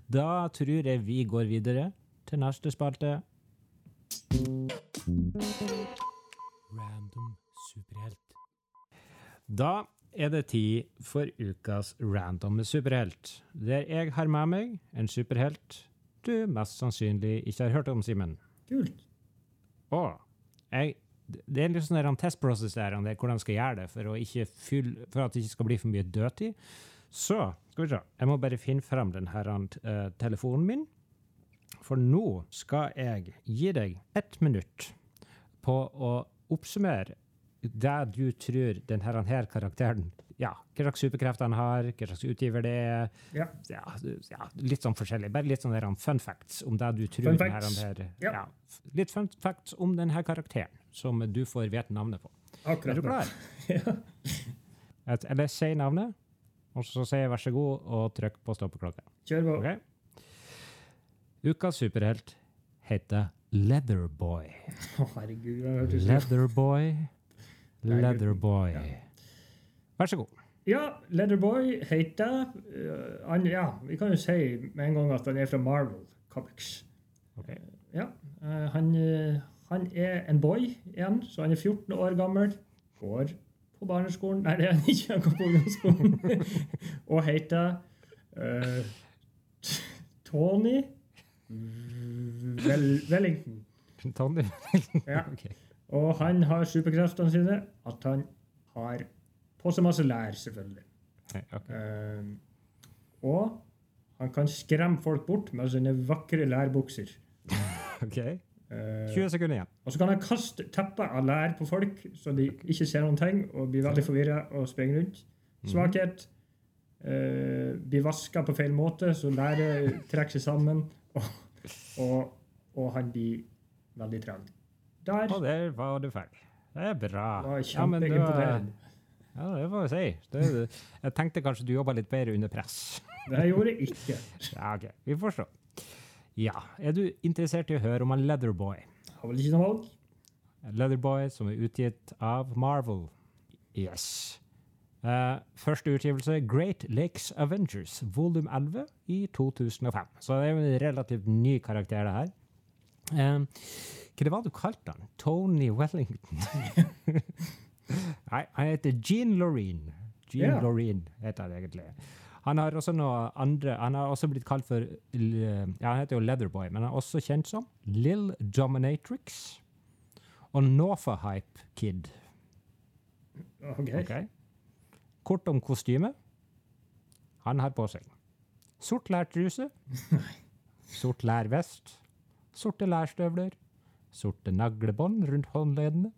Da tror jeg vi går videre til neste spalte. Superhelt. Da er det tid for ukas random superhelt, der jeg har med meg en superhelt du mest sannsynlig ikke har hørt om, Simen. Kult. Og jeg, det er litt sånn en testprosess der, om hvordan skal jeg gjøre det for, fylle, for at det ikke skal bli for mye dødtid. Så skal vi se. Jeg må bare finne frem den her eh, telefonen min. For nå skal jeg gi deg ett minutt på å oppsummere det du tror den her, karakteren ja, Hva slags superkrefter han har, hva slags utgiver det er. Ja. Ja, litt sånn forskjellig. Bare litt sånn fun facts om det du tror Fun her. Ja. ja. Litt fun facts om denne karakteren, som du får vite navnet på. Akkurat. Er du klar? Ja. Et, eller si navnet, og så sier jeg vær så god, og trykk på stoppeklokka. Kjør på. Okay? Ukas superhelt heter Leatherboy. Å, herregud. Leatherboy, Leatherboy. Vær så god. Ja, Leatherboy heter uh, han, Ja, vi kan jo si med en gang at han er fra Marvel Comics. Ok. Ja, eh, han, eh, han er en boy igjen, så han er 14 år gammel. Går på barneskolen Nei, det er han ikke. Han går på ungdomsskolen. og heter uh, Tony Vel Wellington. Tony? Ja. Ok. Og han har superkreftene sine at han har på seg masse lær, selvfølgelig. Nei, okay. Eh, og han kan skremme folk bort med sine vakre lærbukser. Ok. Eh, 20 sekunder igjen. og så kan han kaste tepper av lær på folk, så de ikke ser noen ting og blir veldig forvirra og springer rundt. Svakhet. Uh, blir vaska på feil måte, så læret trekker seg sammen. Og, og, og han blir veldig trang. Der Og der var du ferdig. Det er bra. Ja, men det var- kjempeimponerende. Ja, det får jeg si. Det, jeg tenkte kanskje du jobba litt bedre under press. Det gjorde jeg ikke. Ja, ok. Vi får se. Ja, er du interessert i å høre om en Leatherboy? Har vel ikke noe valg? Leatherboy som er utgitt av Marvel. Yes. Uh, første utgivelse, Great Lakes Avengers, volum 11 i 2005. Så det er jo en relativt ny karakter, det her. Eh, hva det var du kalte han? Tony Wellington? Nei, han heter Jean Loreen. Jean yeah. Loreen heter han egentlig. Han har også noe andre Han har også blitt kalt for Ja, han heter jo Leatherboy, men han er også kjent som Lill Dominatrix og Norfahype Kid. Okay. Ok. Kort om kostyme. Han har på seg sort lærtruse, sort lærvest, sorte lærstøvler, sorte naglebånd rundt håndleddene,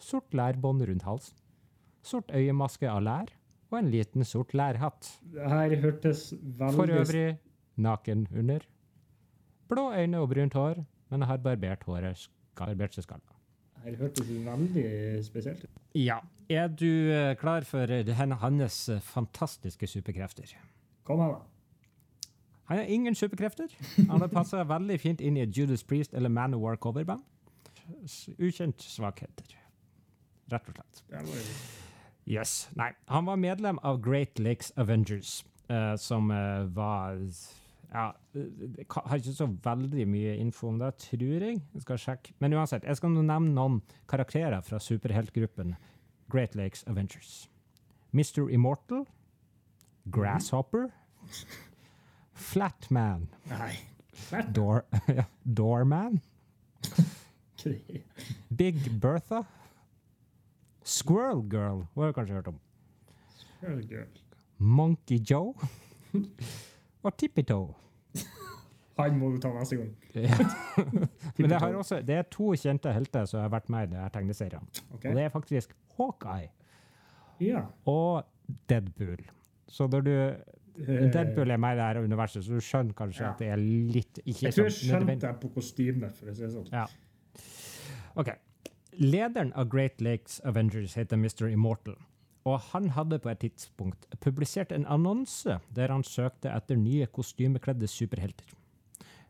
sort lærbånd rundt halsen, sort øyemaske av lær og en liten sort lærhatt. Det her hørtes veldig For øvrig naken under. Blå øyne og brunt hår, men har barbert håret barbert seg skalla. Det her hørtes veldig spesielt ut. Ja. Er du eh, klar for hans eh, fantastiske superkrefter? Kom an, da. Han har ingen superkrefter. Han har passa veldig fint inn i Judas Priest eller Manowar coverband. Ukjent svakheter. Rett og slett. Yes. Nei, han var medlem av Great Lakes Avengers, uh, som uh, var ja, eh, jeg har ikke så veldig mye info om det, tror jeg. Jeg skal sjekke. Men uansett, jeg skal nevne noen karakterer fra superheltgruppen Great Lakes Avengers. Mr. Immortal, Grasshopper, Flatman, Nei. Flat. Door, ja, Doorman, Big Bertha, Squirrel Girl, har du kanskje hørt om? Girl. Monkey Joe og Tippy Toe. Han må du ta neste gang. Men det, har også, det er to kjente helter som har vært med i denne tegneserien. tegneseriene. Ok? Og det er faktisk Hawkeye Ja. og Deadpool. Så når du Eh, Deadpool er med i det her universet, så du skjønner kanskje Ja. at det er litt ikke Jeg tror jeg skjønte det på kostymet, for å si det sånn. Ja. OK. Lederen av Great Lakes Avengers heter Mr. Immortal. Og han hadde på et tidspunkt publisert en annonse der han søkte etter nye kostymekledde superhelter.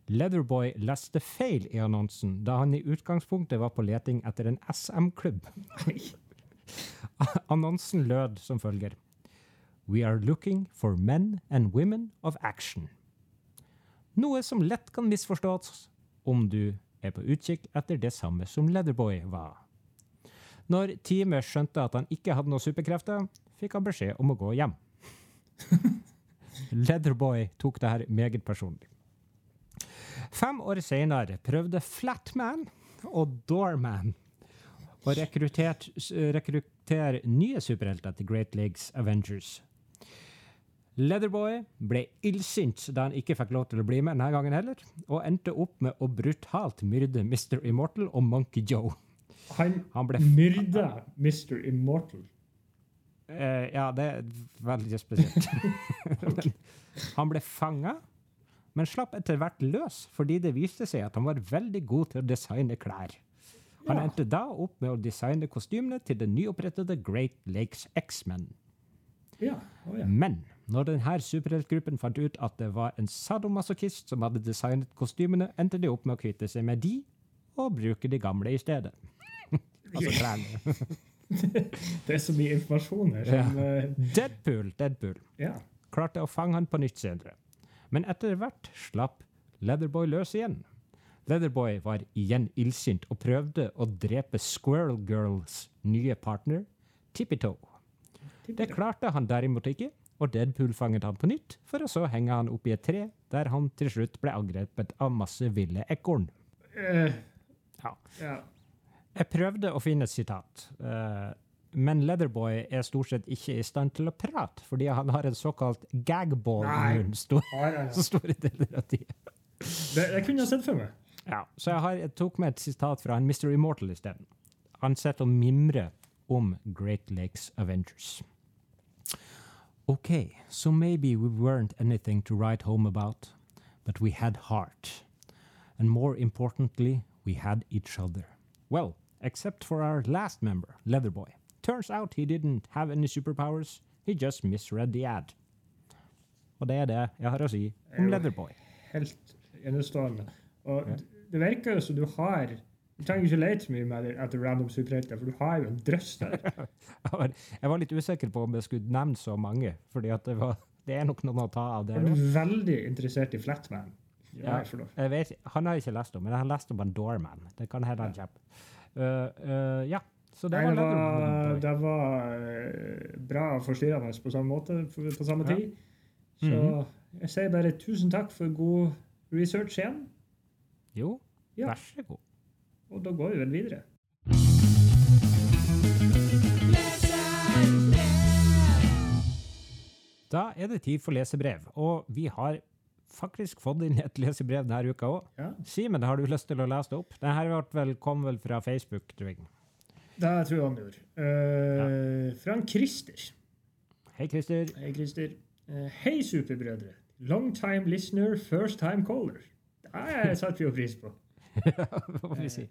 Leatherboy leste feil i annonsen, da han i utgangspunktet var på leting etter en SM-klubb. Annonsen lød som følger. We are looking for men and women of action. Noe som lett kan misforstås om du er på utkikk etter det samme som Leatherboy var. Når teamet skjønte at han ikke hadde noen superkrefter, fikk han beskjed om å gå hjem. Leatherboy tok det her meget personlig. Fem år senere prøvde Flatman og Doorman å rekruttere nye superhelter til Great Lakes Avengers. Leatherboy ble illsint da han ikke fikk lov til å bli med denne gangen heller, og endte opp med å brutalt myrde Mr. Immortal og Monkey Joe. Han, Han ble myrda Mr. Immortal. Uh, ja, det er veldig spesielt. Han ble fanga, men slapp etter hvert løs fordi det viste seg at han var veldig god til å designe klær. Han Ja. endte da opp med å designe kostymene til den nyopprettede Great Lakes X-Men. Ja. Oh, ja. Men når denne superheltgruppen fant ut at det var en sadomasochist som hadde designet kostymene, endte de opp med å kvitte seg med de og bruke de gamle i stedet. altså klærne. Det er så mye informasjon her. Som, eh, Deadpool, Deadpool. ja. klarte å fange han på nytt senere. Men etter hvert slapp Leatherboy løs igjen. Leatherboy var igjen illsint og prøvde å drepe Squirrel Girls nye partner, Tippy-Toe. Det klarte han derimot ikke, og Deadpool fanget han på nytt, for å så henge han opp i et tre, der han til slutt ble angrepet av masse ville ekorn. Eh, Ja. ja. Jeg prøvde å finne et sitat, eh, men Leatherboy er stort sett ikke i stand til å prate, fordi han har en såkalt gagball i Nei. munnen, stor, så store deler av tida. Det, det kunne jeg sett for meg. Ja, så jeg, har, jeg tok med et sitat fra en Mr. Immortal isteden. Han sitter og mimrer om Great Lakes Avengers. Okay, so maybe we weren't anything to write home about, but we had heart. And more importantly, we had each other. Well, except for our last member, Leatherboy. Turns out he didn't have any superpowers, he just misread the ad. Og det er det jeg har å si om Leatherboy. Helt enestående. Og det virker jo som du har Du trenger ikke lete mye med etter random superhelter, for du har jo en drøss der. Jeg var, litt usikker på om jeg skulle nevne så mange, fordi det, var, det er nok noen å ta av det. Er du veldig interessert i Flatman. Ja, jeg vet, han har jeg ikke lest om, men jeg har lest om en Doorman. Det kan hende han kommer. Uh, uh, ja, så det Nei, var det var, det var eh, bra og forstyrrende på samme måte på, samme samme Ja. tid. Så Mhm. jeg sier bare tusen takk for god research igjen. Jo, Ja. vær så god. Og da går vi vel videre. Da er det tid for lesebrev, og vi har faktisk fått inn et lesebrev denne uka òg. Ja. Simen, har du lyst til å lese det opp? Dette vel, kom vel fra Facebook, tror jeg. Det tror jeg han gjorde. Uh, Fra en Christer. Hei, Christer. Hei, Christer. Uh, Hei, superbrødre. Long time listener, first time caller. Det setter vi jo pris på. Får vi si?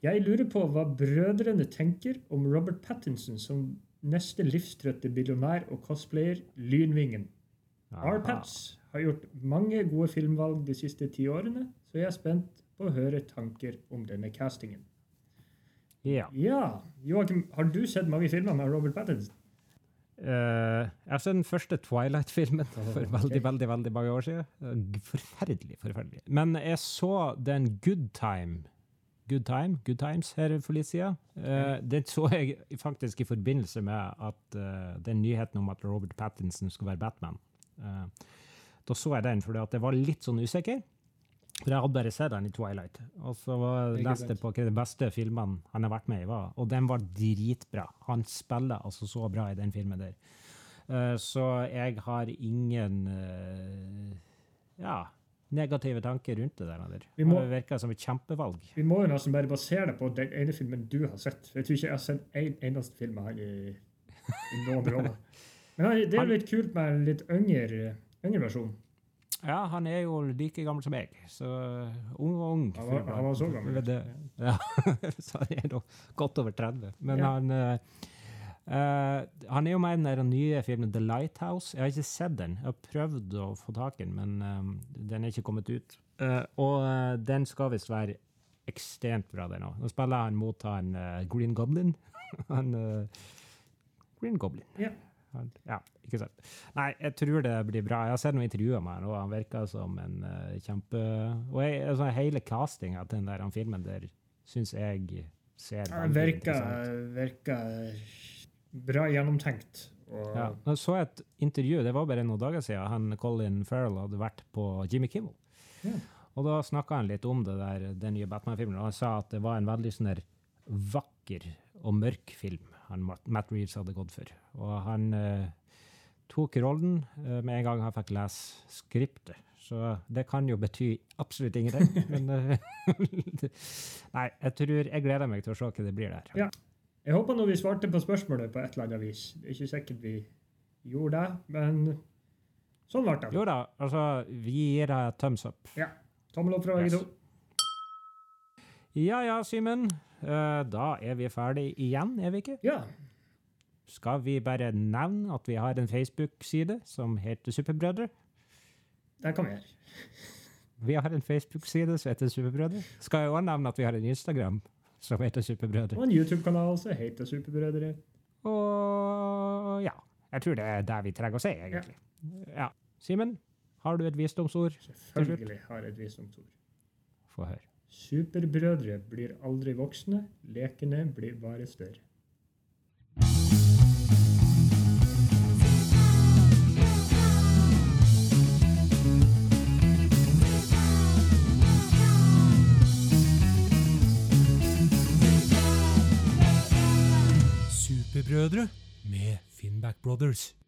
Jeg lurer på hva brødrene tenker om Robert Pattinson som neste livstrøtte billionær og cosplayer Lynvingen. R-Pats har gjort mange gode filmvalg de siste ti årene, så jeg er spent på å høre tanker om denne castingen. Ja. Ja, Joakim, har du sett mange filmer med Robert Pattinson? Eh, jeg har sett den første Twilight-filmen for veldig veldig, veldig mange år siden. Eh, Forferdelig, forferdelig. Men jeg så den Good Time Good Time, Good Times her for litt siden. Eh, den så jeg faktisk i forbindelse med at uh, den nyheten om at Robert Pattinson skulle være Batman. Da så jeg den, fordi at jeg var litt sånn usikker. For jeg hadde bare sett den i Twilight. Og så leste jeg på hva de beste filmene han har vært med i, var. Og den var dritbra. Han spiller altså så bra i den filmen der. Eh, så jeg har ingen eh, ja, negative tanker rundt det der. der. Vi må- Det virker som et kjempevalg. Vi må jo nesten bare basere det på den ene filmen du har sett. For jeg tror ikke jeg har sett en eneste film av han i, i noen rolle. Men det er jo litt kult med en litt yngre, yngre versjon. Ja, han er jo like gammel som meg, så ung og ung. Han var, han var så gammel. Det. Ja, så han er nå godt over 30. Men Ja. han eh, eh, Han er jo med i den der nye filmen The Lighthouse. Jeg har ikke sett den. Jeg har prøvd å få tak i den, men um, den er ikke kommet ut. Uh, og uh, den skal visst være ekstremt bra, den òg. Nå spiller han mot han eh, Green Goblin. han Green Goblin. Ja. Ja, ikke sant. Nei, jeg tror det blir bra. Jeg har sett noen intervjuer med han, og han virker som en uh, kjempe Og jeg, altså, hele castinga til den der han filmen der syns jeg ser veldig virker, virker bra gjennomtenkt. Og Ja. Jeg så et intervju, det var bare noen dager siden, han Colin Farrell hadde vært på Jimmy Kimmel. Ja. Og da snakka han litt om det der, den nye Batman-filmen, og han sa at det var en veldig sånn vakker og mørk film han Matt- Reeves hadde gått for. Og han eh, tok rollen eh, med en gang han fikk lese skriptet. Så det kan jo bety absolutt ingenting. men eh, Nei, jeg tror Jeg gleder meg til å se hva det blir der. Ja. Jeg håper nå vi svarte på spørsmålet på et eller annet vis. Det er ikke sikkert vi gjorde det, men sånn ble det. Jo da, altså, vi gir deg thumbs up. Ja. Tommel opp fra begge Yes. to. Ja ja, Simen. Eh, da er vi ferdig igjen, er vi ikke? Ja. Skal vi bare nevne at vi har en Facebook-side som heter Superbrødre? Det kan vi gjøre. Vi har en Facebook-side som heter Superbrødre. Skal jeg også nevne at vi har en Instagram som heter Superbrødre. Og en YouTube-kanal som heter Superbrødre. Og ja. Jeg tror det er det vi trenger å si, egentlig. Ja. Simen, har du et visdomsord? Selvfølgelig har jeg et visdomsord. Få høre. Superbrødre blir aldri voksne, lekene blir bare større. Superbrødre med Finnback Brothers.